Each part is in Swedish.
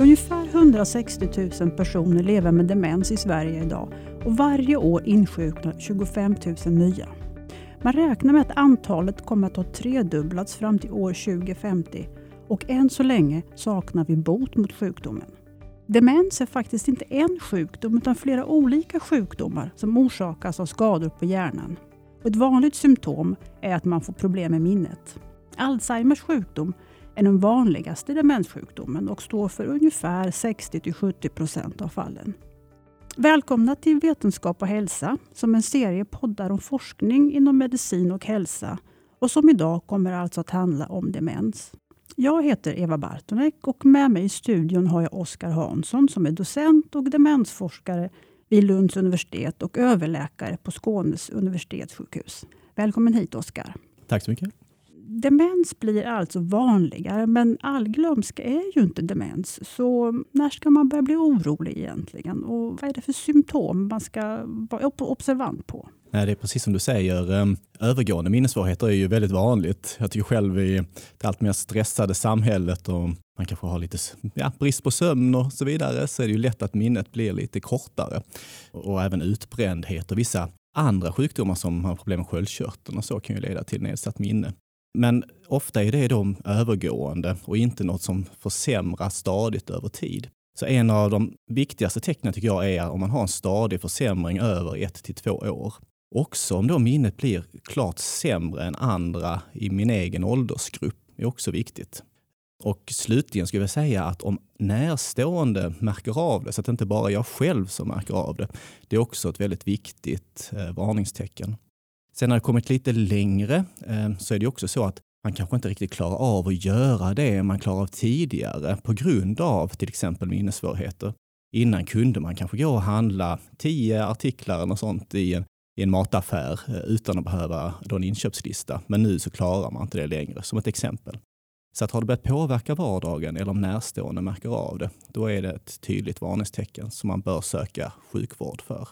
Ungefär 160 000 personer lever med demens i Sverige idag och varje år insjuknar 25 000 nya. Man räknar med att antalet kommer att ha tredubblats fram till år 2050 och än så länge saknar vi bot mot sjukdomen. Demens är faktiskt inte en sjukdom utan flera olika sjukdomar som orsakas av skador på hjärnan. ett vanligt symptom är att man får problem med minnet. Alzheimers sjukdom är den vanligaste demenssjukdomen och står för ungefär 60-70 procent av fallen. Välkomna till Vetenskap och hälsa som en serie poddar om forskning inom medicin och hälsa och som idag kommer alltså att handla om demens. Jag heter Eva Bartonek och med mig i studion har jag Oskar Hansson som är docent och demensforskare vid Lunds universitet och överläkare på Skånes universitetssjukhus. Välkommen hit Oskar. Tack så mycket. Demens blir alltså vanligare, men allglömska är ju inte demens. Så när ska man börja bli orolig egentligen? Och vad är det för symptom man ska vara observant på? Nej, det är precis som du säger. Ehm, övergående minnessvårigheter är ju väldigt vanligt. Jag tycker själv i det allt mer stressade samhället och man kanske har lite ja, brist på sömn och så vidare så är det ju lätt att minnet blir lite kortare. Och även utbrändhet och vissa andra sjukdomar som har problem med sköldkörteln och så kan ju leda till nedsatt minne. Men ofta är det då övergående och inte något som försämras stadigt över tid. Så en av de viktigaste tecknen tycker jag är om man har en stadig försämring över ett till två år. Också om då minnet blir klart sämre än andra i min egen åldersgrupp är också viktigt. Och slutligen skulle jag säga att om närstående märker av det, så att det inte bara är jag själv som märker av det, det är också ett väldigt viktigt eh, varningstecken. Sen när det kommit lite längre eh, så är det också så att man kanske inte riktigt klarar av att göra det man klarar av tidigare på grund av till exempel minnessvårigheter. Innan kunde man kanske gå och handla tio artiklar eller sånt i en, i en mataffär eh, utan att behöva en inköpslista. Men nu så klarar man inte det längre, som ett exempel. Så att har det börjat påverka vardagen eller om närstående märker av det, då är det ett tydligt varningstecken som man bör söka sjukvård för.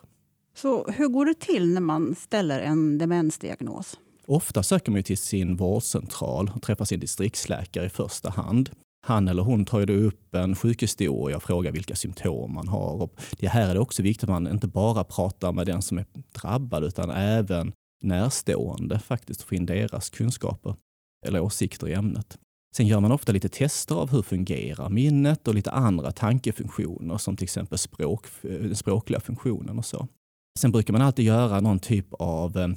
Så hur går det till när man ställer en demensdiagnos? Ofta söker man till sin vårdcentral och träffar sin distriktsläkare i första hand. Han eller hon tar ju upp en sjukhistoria och frågar vilka symptom man har. Och det här är det också viktigt att man inte bara pratar med den som är drabbad utan även närstående faktiskt och få in deras kunskaper eller åsikter i ämnet. Sen gör man ofta lite tester av hur fungerar minnet och lite andra tankefunktioner som till exempel språk, den språkliga funktionen och så. Sen brukar man alltid göra någon typ av eh,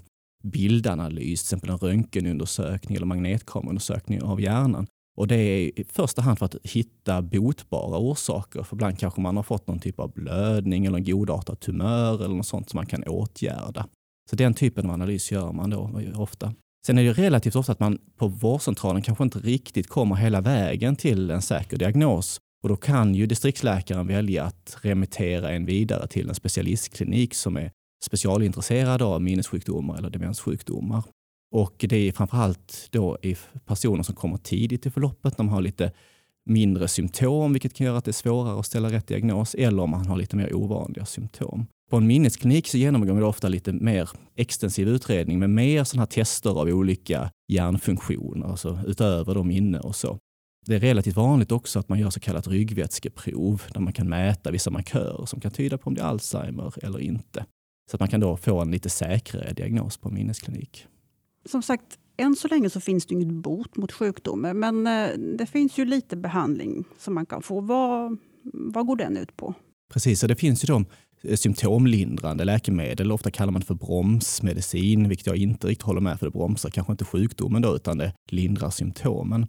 bildanalys, till exempel en röntgenundersökning eller magnetkameraundersökning av hjärnan. Och det är i första hand för att hitta botbara orsaker. För ibland kanske man har fått någon typ av blödning eller en godartad tumör eller något sånt som man kan åtgärda. Så den typen av analys gör man då eh, ofta. Sen är det relativt ofta att man på vårdcentralen kanske inte riktigt kommer hela vägen till en säker diagnos. Och då kan ju distriktsläkaren välja att remittera en vidare till en specialistklinik som är specialintresserad av minnessjukdomar eller demenssjukdomar. Och det är framförallt då i personer som kommer tidigt i förloppet, de har lite mindre symptom, vilket kan göra att det är svårare att ställa rätt diagnos, eller om man har lite mer ovanliga symptom. På en minnesklinik så genomgår man ofta lite mer extensiv utredning med mer sådana här tester av olika hjärnfunktioner, alltså utöver då minne och så. Det är relativt vanligt också att man gör så kallat ryggvätskeprov där man kan mäta vissa markörer som kan tyda på om det är Alzheimer eller inte. Så att man kan då få en lite säkrare diagnos på en minnesklinik. Som sagt, än så länge så finns det inget bot mot sjukdomen, men eh, det finns ju lite behandling som man kan få. Vad, vad går den ut på? Precis, och det finns ju de eh, symptomlindrande läkemedel. Ofta kallar man det för bromsmedicin, vilket jag inte riktigt håller med för det bromsar kanske inte sjukdomen då, utan det lindrar symptomen.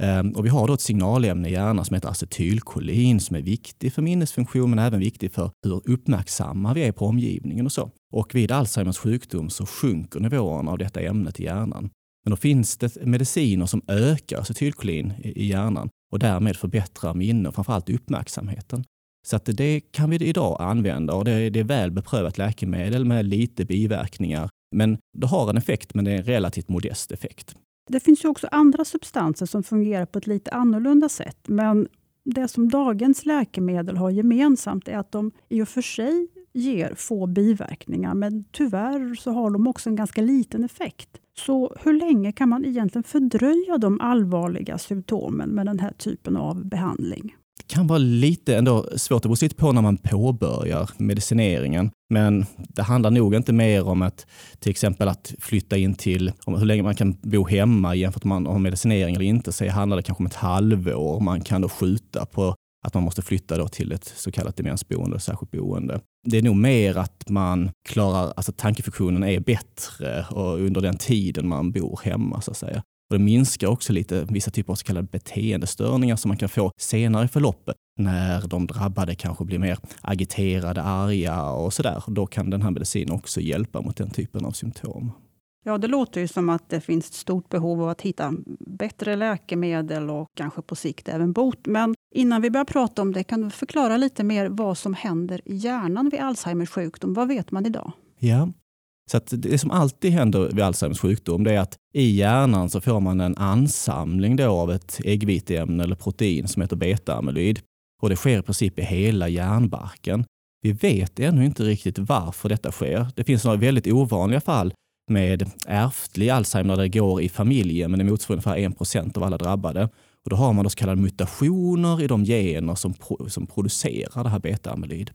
Ehm, och vi har då ett signalämne i hjärnan som heter acetylkolin som är viktig för minnesfunktion men även viktig för hur uppmärksamma vi är på omgivningen och så. Och vid Alzheimers sjukdom så sjunker nivåerna av detta ämnet i hjärnan. Men då finns det mediciner som ökar acetylkolin i hjärnan och därmed förbättrar minne och framförallt uppmärksamheten. Så att det kan vi idag använda och det är, det är väl beprövat läkemedel med lite biverkningar. Men det har en effekt, men det är en relativt modest effekt. Det finns ju också andra substanser som fungerar på ett lite annorlunda sätt. Men det som dagens läkemedel har gemensamt är att de i och för sig ger få biverkningar, men tyvärr så har de också en ganska liten effekt. Så hur länge kan man egentligen fördröja de allvarliga symptomen med den här typen av behandling? Kan vara lite ändå svårt, att sitta på när man påbörjar medicineringen. Men det handlar nog inte mer om att till exempel att flytta in till om hur länge man kan bo hemma jämfört med om man har medicinering eller inte. Så handlar det kanske om ett halvår. Man kan då skjuta på att man måste flytta då till ett så kallat demensboende, särskilt boende. Det är nog mer att man klarar, alltså tankefunktionen är bättre och under den tiden man bor hemma så att säga. Och det minskar också lite vissa typer av så kallade beteendestörningar som man kan få senare i förloppet när de drabbade kanske blir mer agiterade, arga och sådär. Då kan den här medicinen också hjälpa mot den typen av symptom. Ja, det låter ju som att det finns ett stort behov av att hitta bättre läkemedel och kanske på sikt även bot. Men innan vi börjar prata om det, kan du förklara lite mer vad som händer i hjärnan vid Alzheimers sjukdom? Vad vet man idag? Ja, så det som alltid händer vid Alzheimers sjukdom det är att i hjärnan så får man en ansamling då av ett äggviteämne eller protein som heter beta-amyloid. Och det sker i princip i hela hjärnbarken. Vi vet ännu inte riktigt varför detta sker. Det finns några väldigt ovanliga fall med ärftlig Alzheimer där det går i familjen, men det motsvarar ungefär 1% av alla drabbade. Och då har man då så kallade mutationer i de gener som, som producerar det här beta-amyloid.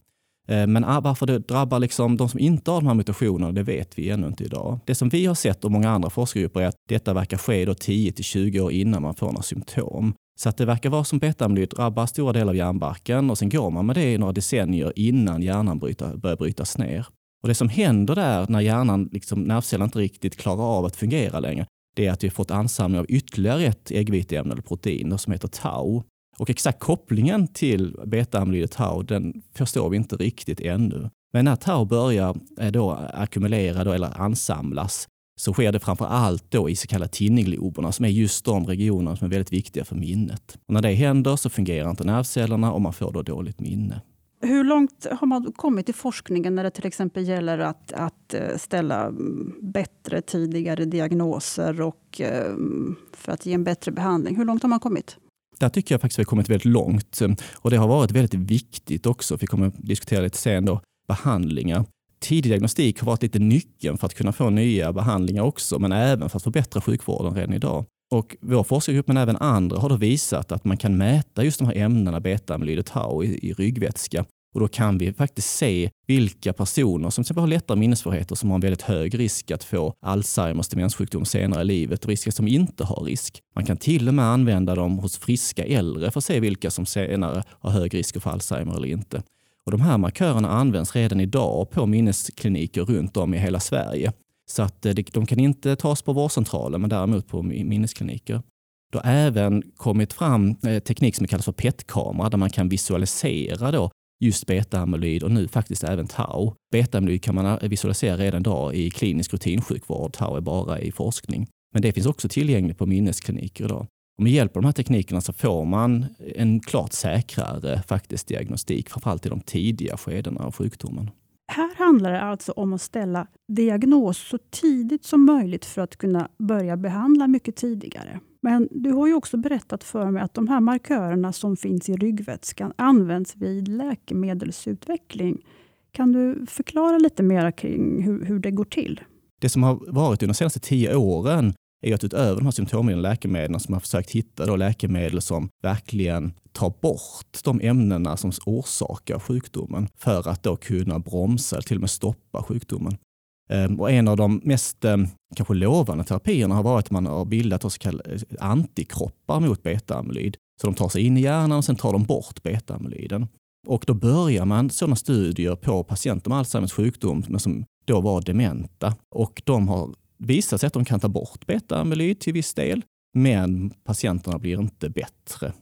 Eh, men ah, varför det drabbar liksom de som inte har de här mutationerna, det vet vi ännu inte idag. Det som vi har sett och många andra forskargrupper är att detta verkar ske 10 20 år innan man får några symptom. Så att det verkar vara som beta-amyloid drabbar stora delar av hjärnbarken och sen går man med det i några decennier innan hjärnan bryta, börjar brytas ner. Och det som händer där när hjärnan, liksom, nervcellerna inte riktigt klarar av att fungera längre, det är att vi har fått ansamling av ytterligare ett äggviteämne eller protein som heter tau. Och exakt kopplingen till beta-amyloid tau, den förstår vi inte riktigt ännu. Men när tau börjar eh, då ackumulera då, eller ansamlas så sker det framför allt då i så kallade tinningloberna som är just de regionerna som är väldigt viktiga för minnet. Och när det händer så fungerar inte nervcellerna och man får då dåligt minne. Hur långt har man kommit i forskningen när det till exempel gäller att, att eh, ställa mm, bättre, tidigare diagnoser och eh, mm, för att ge en bättre behandling? Hur långt har man kommit? Där tycker jag faktiskt vi har kommit väldigt långt och det har varit väldigt viktigt också. Vi kommer att diskutera lite sen då, behandlingar. Tidig diagnostik har varit lite nyckeln för att kunna få nya behandlingar också, men även för att förbättra sjukvården redan idag. Och vår forskargrupp, men även andra, har då visat att man kan mäta just de här ämnena beta-amyloid och tau i, i ryggvätska och då kan vi faktiskt se vilka personer som till har lättare minnesvårigheter som har en väldigt hög risk att få Alzheimers demenssjukdom senare i livet och risker som inte har risk. Man kan till och med använda dem hos friska äldre för att se vilka som senare har hög risk för Alzheimer eller inte. Och de här markörerna används redan idag på minneskliniker runt om i hela Sverige. Så att eh, de kan inte tas på vårdcentralen men däremot på minneskliniker. Det har även kommit fram eh, teknik som kallas för PET-kamera där man kan visualisera då just beta-amyloid och nu faktiskt även tau. Beta-amyloid kan man visualisera redan idag i klinisk rutinsjukvård. Tau är bara i forskning. Men det finns också tillgängligt på minneskliniker idag. Och med hjälp av de här teknikerna så får man en klart säkrare faktiskt diagnostik, framförallt i de tidiga skedena av sjukdomen. Handlar det alltså om att ställa diagnos så tidigt som möjligt för att kunna börja behandla mycket tidigare. Men du har ju också berättat för mig att de här markörerna som finns i ryggvätskan används vid läkemedelsutveckling. Kan du förklara lite mer kring hur, hur det går till? Det som har varit under de senaste tio åren är att utöver de här symptomlinjande läkemedlen som har försökt hitta då läkemedel som verkligen tar bort de ämnena som orsakar sjukdomen för att då kunna bromsa, till och med stoppa sjukdomen. Ehm, och en av de mest ehm, kanske lovande terapierna har varit att man har bildat så kallade eh, antikroppar mot beta-amyloid. Så de tar sig in i hjärnan och sen tar de bort beta-amyloiden. Och då börjar man sådana studier på patienter med Alzheimers sjukdom men som då var dementa. Och de har visar sig att de kan ta bort beta-amyloid till viss del, men patienterna blir inte bättre.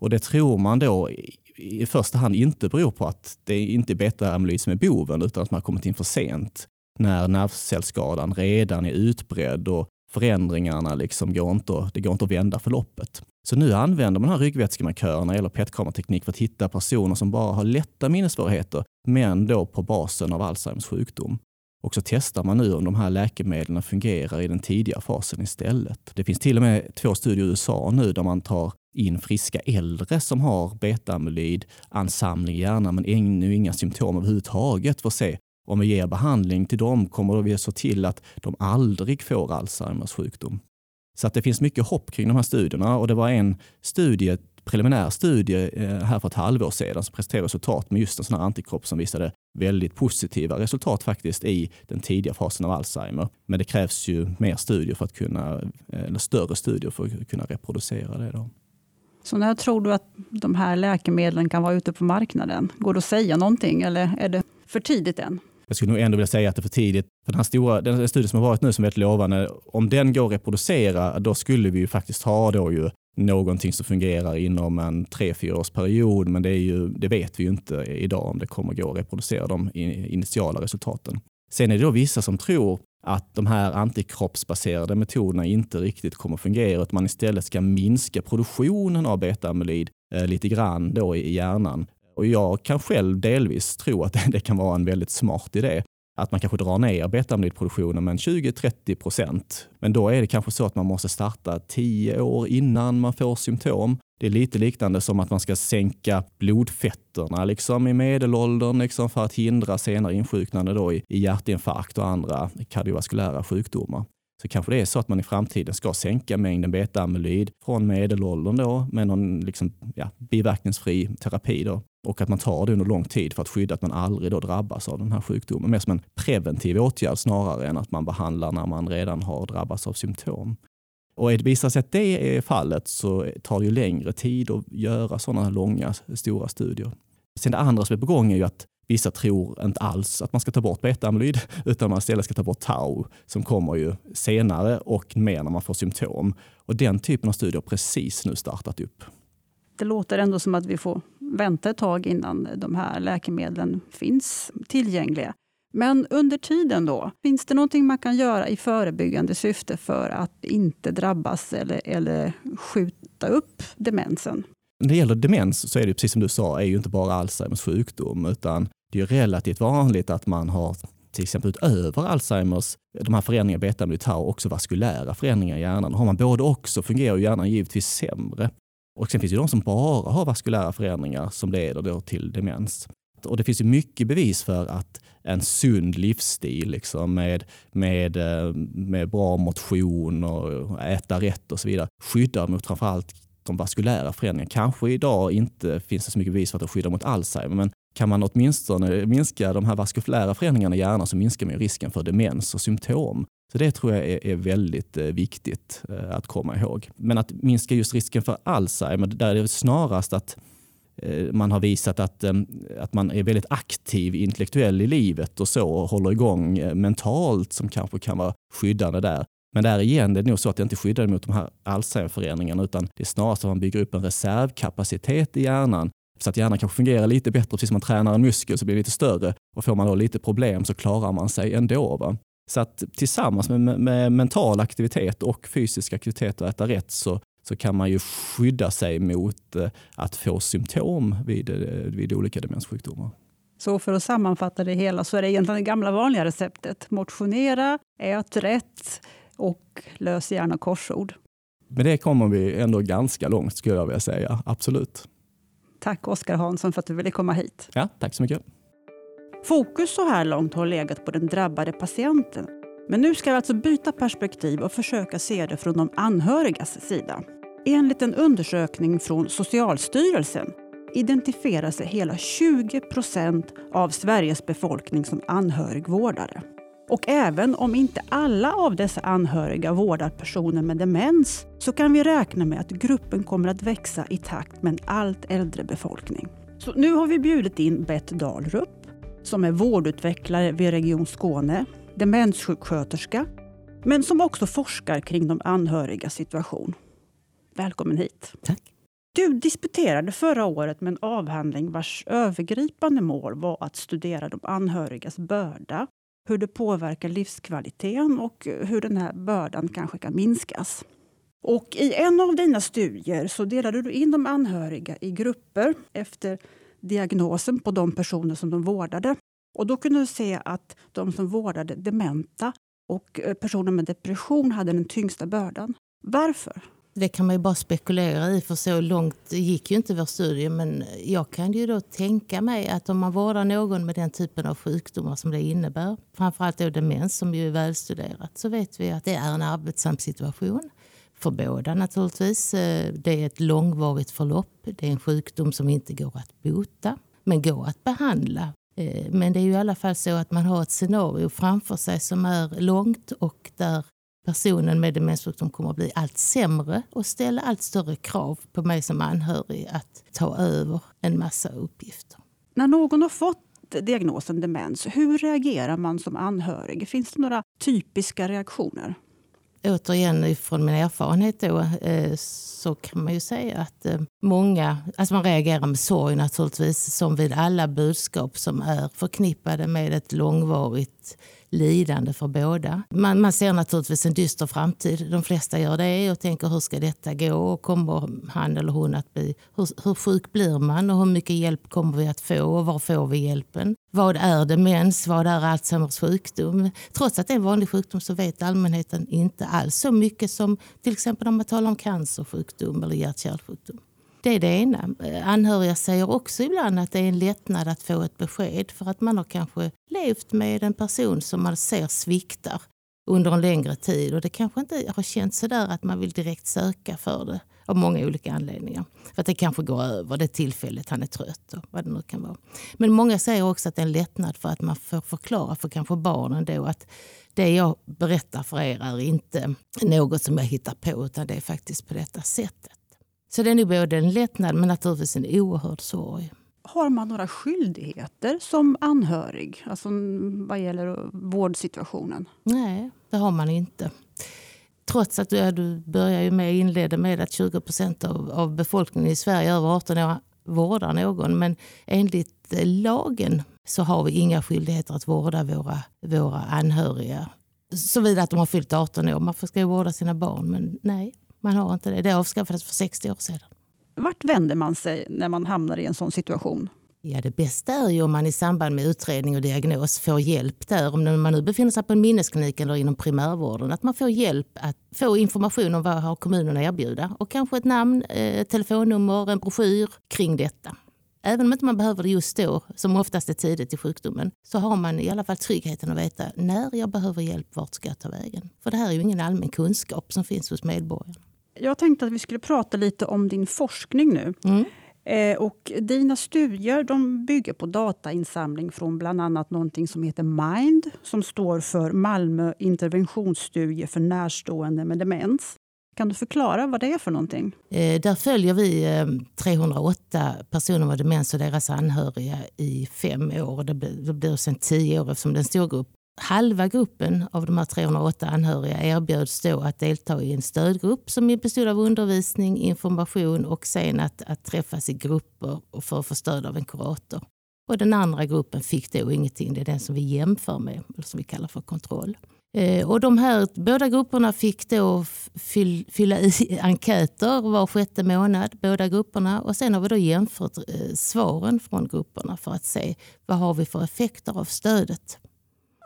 Och det tror man då i första hand inte beror på att det inte är beta-amyloid som är boven, utan att man har kommit in för sent när nervcellsskadan redan är utbredd och förändringarna liksom går inte, det går inte att vända förloppet. Så nu använder man de här ryggvätskemarkörerna eller PET-kamerateknik för att hitta personer som bara har lätta minnessvårigheter, men då på basen av Alzheimers sjukdom. Och så testar man nu om de här läkemedlen fungerar i den tidiga fasen istället. Det finns till och med två studier i USA nu där man tar in friska äldre som har beta-amyloid ansamling i hjärnan men ännu inga symptom överhuvudtaget för att se om vi ger behandling till dem kommer vi se till att de aldrig får Alzheimers sjukdom. Så att det finns mycket hopp kring de här studierna och det var en studie preliminär studie eh, här för ett halvår sedan som presenterade resultat med just en sån här antikropp som visade väldigt positiva resultat faktiskt i den tidiga fasen av Alzheimer. Men det krävs ju mer studier för att kunna, eh, eller större studier för att kunna reproducera det. Då. Så när tror du att de här läkemedlen kan vara ute på marknaden? Går det att säga någonting eller är det för tidigt än? Jag skulle nog ändå vilja säga att det är för tidigt. För den här stora den studien som har varit nu som är väldigt lovande, om den går att reproducera, då skulle vi ju faktiskt ha då ju någonting som fungerar inom en tre, fyra års period. Men det, är ju, det vet vi ju inte idag om det kommer gå att reproducera de initiala resultaten. Sen är det då vissa som tror att de här antikroppsbaserade metoderna inte riktigt kommer fungera, att man istället ska minska produktionen av beta-amyloid eh, lite grann då i hjärnan. Och jag kan själv delvis tro att det kan vara en väldigt smart idé att man kanske drar ner betamidproduktionen med 20-30 procent. Men då är det kanske så att man måste starta tio år innan man får symptom. Det är lite liknande som att man ska sänka blodfetterna liksom, i medelåldern liksom, för att hindra senare insjuknande då i, i hjärtinfarkt och andra kardiovaskulära sjukdomar så kanske det är så att man i framtiden ska sänka mängden beta-amyloid från medelåldern då med någon liksom, ja, biverkningsfri terapi då och att man tar det under lång tid för att skydda att man aldrig då drabbas av den här sjukdomen. Mer som en preventiv åtgärd snarare än att man behandlar när man redan har drabbats av symptom. Och det visar sig att det är fallet så tar det ju längre tid att göra sådana långa, stora studier. Sen det andra som är på gång är ju att Vissa tror inte alls att man ska ta bort beta-amyloid utan man istället ska ta bort tau som kommer ju senare och mer när man får symptom. Och den typen av studier har precis nu startat upp. Det låter ändå som att vi får vänta ett tag innan de här läkemedlen finns tillgängliga. Men under tiden då, finns det någonting man kan göra i förebyggande syfte för att inte drabbas eller, eller skjuta upp demensen? När det gäller demens så är det precis som du sa, är ju inte bara Alzheimers sjukdom utan det är relativt vanligt att man har till exempel utöver Alzheimers, de här förändringarna beta tau, också vaskulära förändringar i hjärnan. Har man både och så fungerar hjärnan givetvis sämre. Och sen finns det de som bara har vaskulära förändringar som leder då till demens. Och det finns ju mycket bevis för att en sund livsstil liksom, med, med, eh, med bra motion och äta rätt och så vidare skyddar mot framförallt de vaskulära förändringarna. Kanske idag inte finns det så mycket bevis för att det skyddar mot Alzheimer, men kan man åtminstone minska de här vaskulära förändringarna i hjärnan så minskar man risken för demens och symptom. Så det tror jag är, är väldigt eh, viktigt eh, att komma ihåg. Men att minska just risken för Alzheimer, där är det snarast att eh, man har visat att, att man är väldigt aktiv intellektuell i livet och så och håller igång mentalt som kanske kan vara skyddande där. Men där igen, det är nog så att det inte skyddar mot de här Alzheimer-förändringarna utan det är snarast att man bygger upp en reservkapacitet i hjärnan så att hjärnan kanske fungerar lite bättre, precis som man tränar en muskel så blir det lite större och får man då lite problem så klarar man sig ändå. Va? Så att tillsammans med, med mental aktivitet och fysisk aktivitet och äta rätt så, så kan man ju skydda sig mot eh, att få symptom vid, eh, vid olika demenssjukdomar. Så för att sammanfatta det hela så är det egentligen det gamla vanliga receptet. Motionera, ät rätt och lös gärna korsord. Med det kommer vi ändå ganska långt skulle jag vilja säga, absolut. Tack Oskar Hansson för att du ville komma hit. Ja, tack så mycket. Fokus så här långt har legat på den drabbade patienten. Men nu ska vi alltså byta perspektiv och försöka se det från de anhörigas sida. Enligt en undersökning från Socialstyrelsen identifierar sig hela 20 procent av Sveriges befolkning som anhörigvårdare. Och även om inte alla av dessa anhöriga vårdar personer med demens så kan vi räkna med att gruppen kommer att växa i takt med en allt äldre befolkning. Så nu har vi bjudit in Bett Dahlrup som är vårdutvecklare vid Region Skåne, demenssjuksköterska, men som också forskar kring de anhörigas situation. Välkommen hit. Tack. Du disputerade förra året med en avhandling vars övergripande mål var att studera de anhörigas börda hur det påverkar livskvaliteten och hur den här bördan kanske kan minskas. Och I en av dina studier så delade du in de anhöriga i grupper efter diagnosen på de personer som de vårdade. Och Då kunde du se att de som vårdade dementa och eh, personer med depression hade den tyngsta bördan. Varför? Det kan man ju bara spekulera i, för så långt gick ju inte vår studie. Men jag kan ju då tänka mig att om man vårdar någon med den typen av sjukdomar som det innebär, framförallt då demens som ju är välstuderat, så vet vi att det är en arbetsam situation för båda naturligtvis. Eh, det är ett långvarigt förlopp. Det är en sjukdom som inte går att bota, men går att behandla. Eh, men det är ju i alla fall så att man har ett scenario framför sig som är långt och där personen med demenssjukdom kommer att bli allt sämre och ställa allt större krav på mig som anhörig att ta över en massa uppgifter. När någon har fått diagnosen demens, hur reagerar man som anhörig? Finns det några typiska reaktioner? Återigen från min erfarenhet då, eh, så kan man ju säga att eh, många, alltså man reagerar med sorg naturligtvis som vid alla budskap som är förknippade med ett långvarigt lidande för båda. Man, man ser naturligtvis en dyster framtid. De flesta gör det och tänker hur ska detta gå? Och kommer han eller hon att bli... Hur, hur sjuk blir man och hur mycket hjälp kommer vi att få och var får vi hjälpen? Vad är demens? Vad är Alzheimers sjukdom? Trots att det är en vanlig sjukdom så vet allmänheten inte alls så mycket som till exempel om man talar om cancersjukdom eller hjärt-kärlsjukdom. Det är det ena. Eh, anhöriga säger också ibland att det är en lättnad att få ett besked för att man har kanske levt med en person som man ser sviktar under en längre tid och det kanske inte har känts sådär att man vill direkt söka för det av många olika anledningar. För att det kanske går över, det tillfället han är trött och vad det nu kan vara. Men många säger också att det är en lättnad för att man får förklara för kanske barnen då att det jag berättar för er är inte något som jag hittar på utan det är faktiskt på detta sättet. Så det är nog både en lättnad men naturligtvis en oerhörd sorg. Har man några skyldigheter som anhörig alltså vad gäller vårdsituationen? Nej, det har man inte. Trots att du, du börjar ju med, inledde med att 20 procent av, av befolkningen i Sverige över 18 år vårdar någon. Men enligt lagen så har vi inga skyldigheter att vårda våra, våra anhöriga. Såvida att de har fyllt 18 år. Man ska ju vårda sina barn, men nej, man har inte det. Det avskaffades för 60 år sedan. Vart vänder man sig när man hamnar i en sån situation? Ja, det bästa är ju om man i samband med utredning och diagnos får hjälp där. Om man nu befinner sig på en minnesklinik eller inom primärvården. Att man får hjälp att få information om vad har kommunen att erbjuda. Och kanske ett namn, ett eh, telefonnummer, en broschyr kring detta. Även om inte man behöver det just då, som oftast är tidigt i sjukdomen, så har man i alla fall tryggheten att veta när jag behöver hjälp, vart ska jag ta vägen? För det här är ju ingen allmän kunskap som finns hos medborgarna. Jag tänkte att vi skulle prata lite om din forskning nu. Mm. Eh, och dina studier de bygger på datainsamling från bland annat någonting som heter MIND som står för Malmö interventionsstudie för närstående med demens. Kan du förklara vad det är för någonting? Eh, där följer vi eh, 308 personer med demens och deras anhöriga i fem år. Det blir, det blir sen tio år eftersom det är en stor grupp. Halva gruppen av de här 308 anhöriga erbjöds då att delta i en stödgrupp som bestod av undervisning, information och sen att, att träffas i grupper för att få stöd av en kurator. Och den andra gruppen fick då ingenting. Det är den som vi jämför med, eller som vi kallar för kontroll. Eh, och de här båda grupperna fick då fylla i enkäter var sjätte månad, båda grupperna. Och sen har vi då jämfört eh, svaren från grupperna för att se vad har vi för effekter av stödet.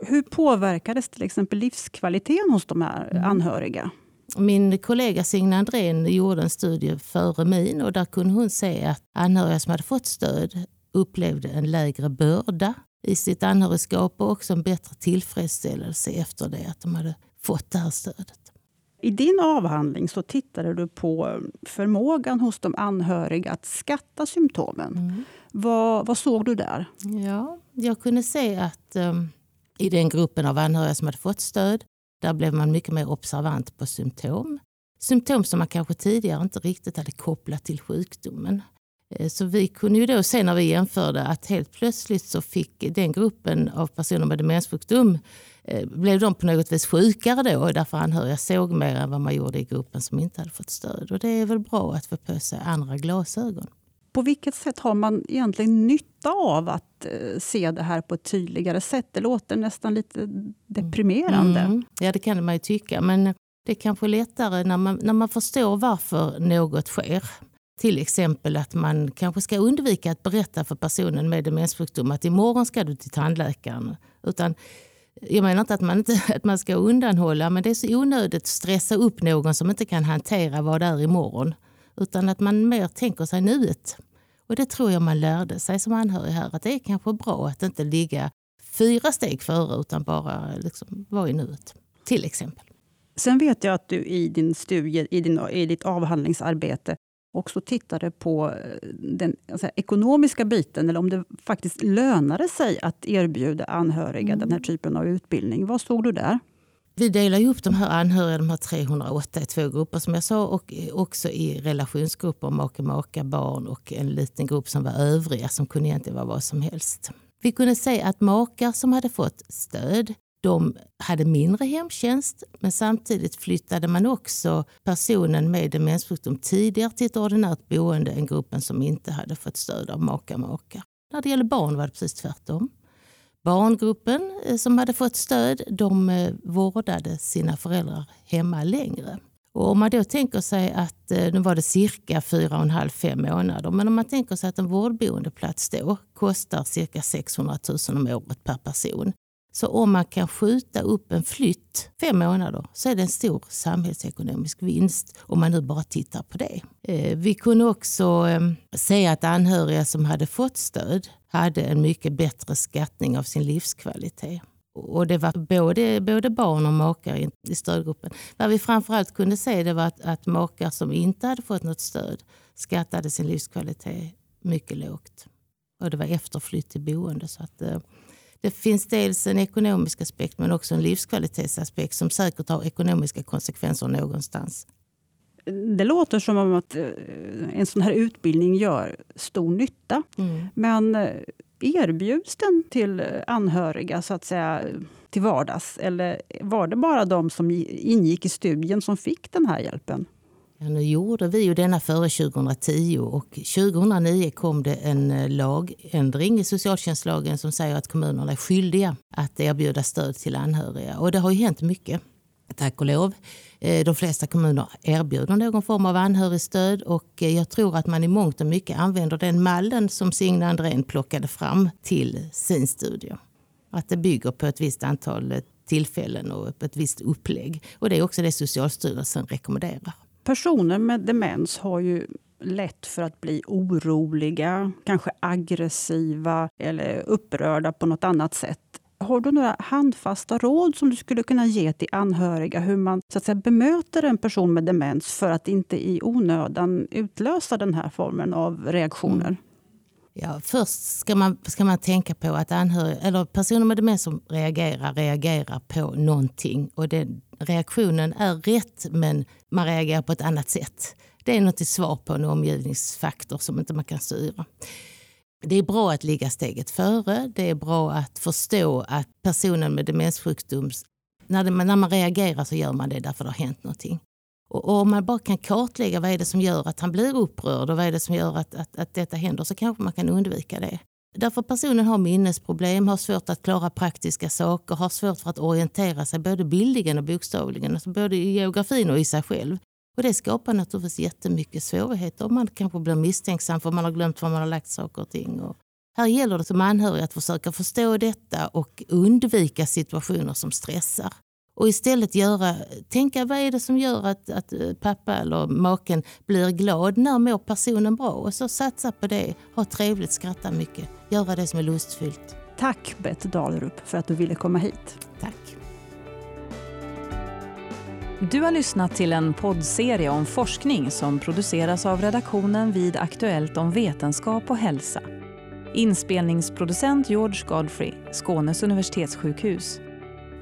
Hur påverkades till exempel livskvaliteten hos de här mm. anhöriga? Min kollega Signe Andrén gjorde en studie före min och där kunde hon se att anhöriga som hade fått stöd upplevde en lägre börda i sitt anhörigskap och också en bättre tillfredsställelse efter det att de hade fått det här stödet. I din avhandling så tittade du på förmågan hos de anhöriga att skatta symptomen. Mm. Vad, vad, såg du där? Ja, jag kunde se att um, i den gruppen av anhöriga som hade fått stöd, där blev man mycket mer observant på symptom. Symptom som man kanske tidigare inte riktigt hade kopplat till sjukdomen. Eh, så vi kunde ju då se när vi jämförde att helt plötsligt så fick den gruppen av personer med demenssjukdom eh, blev de på något vis sjukare då och därför anhöriga såg mer än vad man gjorde i gruppen som inte hade fått stöd. Och det är väl bra att få på sig andra glasögon. På vilket sätt har man egentligen nytta av att eh, se det här på ett tydligare sätt? Det låter nästan lite deprimerande. Mm. Ja, det kan man ju tycka. Men det är kanske lättare när man, när man förstår varför något sker. Till exempel att man kanske ska undvika att berätta för personen med demenssjukdom att imorgon ska du till tandläkaren. Utan, jag menar inte att man, inte att man ska undanhålla men det är så onödigt att stressa upp någon som inte kan hantera vad det är imorgon. Utan att man mer tänker sig nuet. Och det tror jag man lärde sig som anhörig här. Att det är kanske bra att inte ligga fyra steg före utan bara liksom vara i nuet. Till exempel. Sen vet jag att du i din studie, i, din, i ditt avhandlingsarbete också tittade på eh, den alltså, ekonomiska biten, eller om det faktiskt lönade sig att erbjuda anhöriga mm. den här mm. typen av utbildning. Vad såg du där? Vi delar upp de här anhöriga, de här 308, i två grupper som jag sa och också i relationsgrupper, make, maka, barn och en liten grupp som var övriga som kunde egentligen vara vad som helst. Vi kunde se att makar som hade fått stöd de hade mindre hemtjänst men samtidigt flyttade man också personen med demenssjukdom tidigare till ett ordinärt boende än gruppen som inte hade fått stöd av maka maka. När det gäller barn var det precis tvärtom. Barngruppen eh, som hade fått stöd de eh, vårdade sina föräldrar hemma längre. Och om man då tänker sig att eh, nu var det cirka 4,5-5 månader, men om man tänker sig att en vårdboendeplats då kostar cirka 600 000 om året per person. Så om man kan skjuta upp en flytt fem månader så är det en stor samhällsekonomisk vinst om man nu bara tittar på det. Vi kunde också se att anhöriga som hade fått stöd hade en mycket bättre skattning av sin livskvalitet. Och det var både, både barn och makar i, i stödgruppen. Vad vi framförallt kunde se det var att, att makar som inte hade fått något stöd skattade sin livskvalitet mycket lågt. Och det var efterflytt till boende. Så att, eh, det finns dels en ekonomisk aspekt men också en livskvalitetsaspekt som säkert har ekonomiska konsekvenser någonstans det låter som om att eh, en sån här utbildning gör stor nytta. Mm. Men eh, erbjuds den till anhöriga så att säga till vardags? Eller var det bara de som ingick i studien som fick den här hjälpen? Ja, nu gjorde vi ju denna före 2010 och 2009 kom det en eh, lagändring i socialtjänstlagen som säger att kommunerna är skyldiga att erbjuda stöd till anhöriga. Och det har ju hänt mycket, tack och lov. Eh, de flesta kommuner erbjuder någon form av anhörigstöd och eh, jag tror att man i mångt och mycket använder den mallen som Signe Andrén plockade fram till sin studie. Att det bygger på ett visst antal eh, tillfällen och ett visst upplägg. Och det är också det Socialstyrelsen rekommenderar. Personer med demens har ju lätt för att bli oroliga, kanske aggressiva eller upprörda på något annat sätt. Har du några handfasta råd som du skulle kunna ge till anhöriga hur man så att säga, bemöter en person med demens för att inte i onödan utlösa den här formen av reaktioner? Mm. Ja, först ska man, ska man tänka på att anhöriga, eller personer med demens som reagerar, reagerar på någonting. Och den, reaktionen är rätt, men man reagerar på ett annat sätt. Det är något svar på en omgivningsfaktor som inte man kan styra. Det är bra att ligga steget före. Det är bra att förstå att personen med demenssjukdom, när, det, när man reagerar så gör man det därför det har hänt någonting. Och, och om man bara kan kartlägga vad är det som gör att han blir upprörd och vad är det som gör att, att, att detta händer så kanske man kan undvika det. Därför personen har minnesproblem, har svårt att klara praktiska saker, har svårt för att orientera sig både bildligen och bokstavligen, alltså både i geografin och i sig själv. Och det skapar naturligtvis jättemycket svårigheter. Man kanske blir misstänksam för man har glömt var man har lagt saker och ting. Och här gäller det som anhörig att försöka förstå detta och undvika situationer som stressar. Och istället göra, tänka vad är det som gör att, att eh, pappa eller maken blir glad? När mår personen bra? Och så satsa på det. Ha trevligt, skratta mycket. Göra det som är lustfyllt. Tack Bette Dalerup för att du ville komma hit. Tack. Du har lyssnat till en poddserie om forskning som produceras av redaktionen vid Aktuellt om vetenskap och hälsa. Inspelningsproducent George Godfrey, Skånes universitetssjukhus.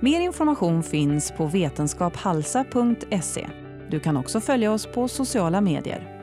Mer information finns på vetenskaphalsa.se. Du kan också följa oss på sociala medier.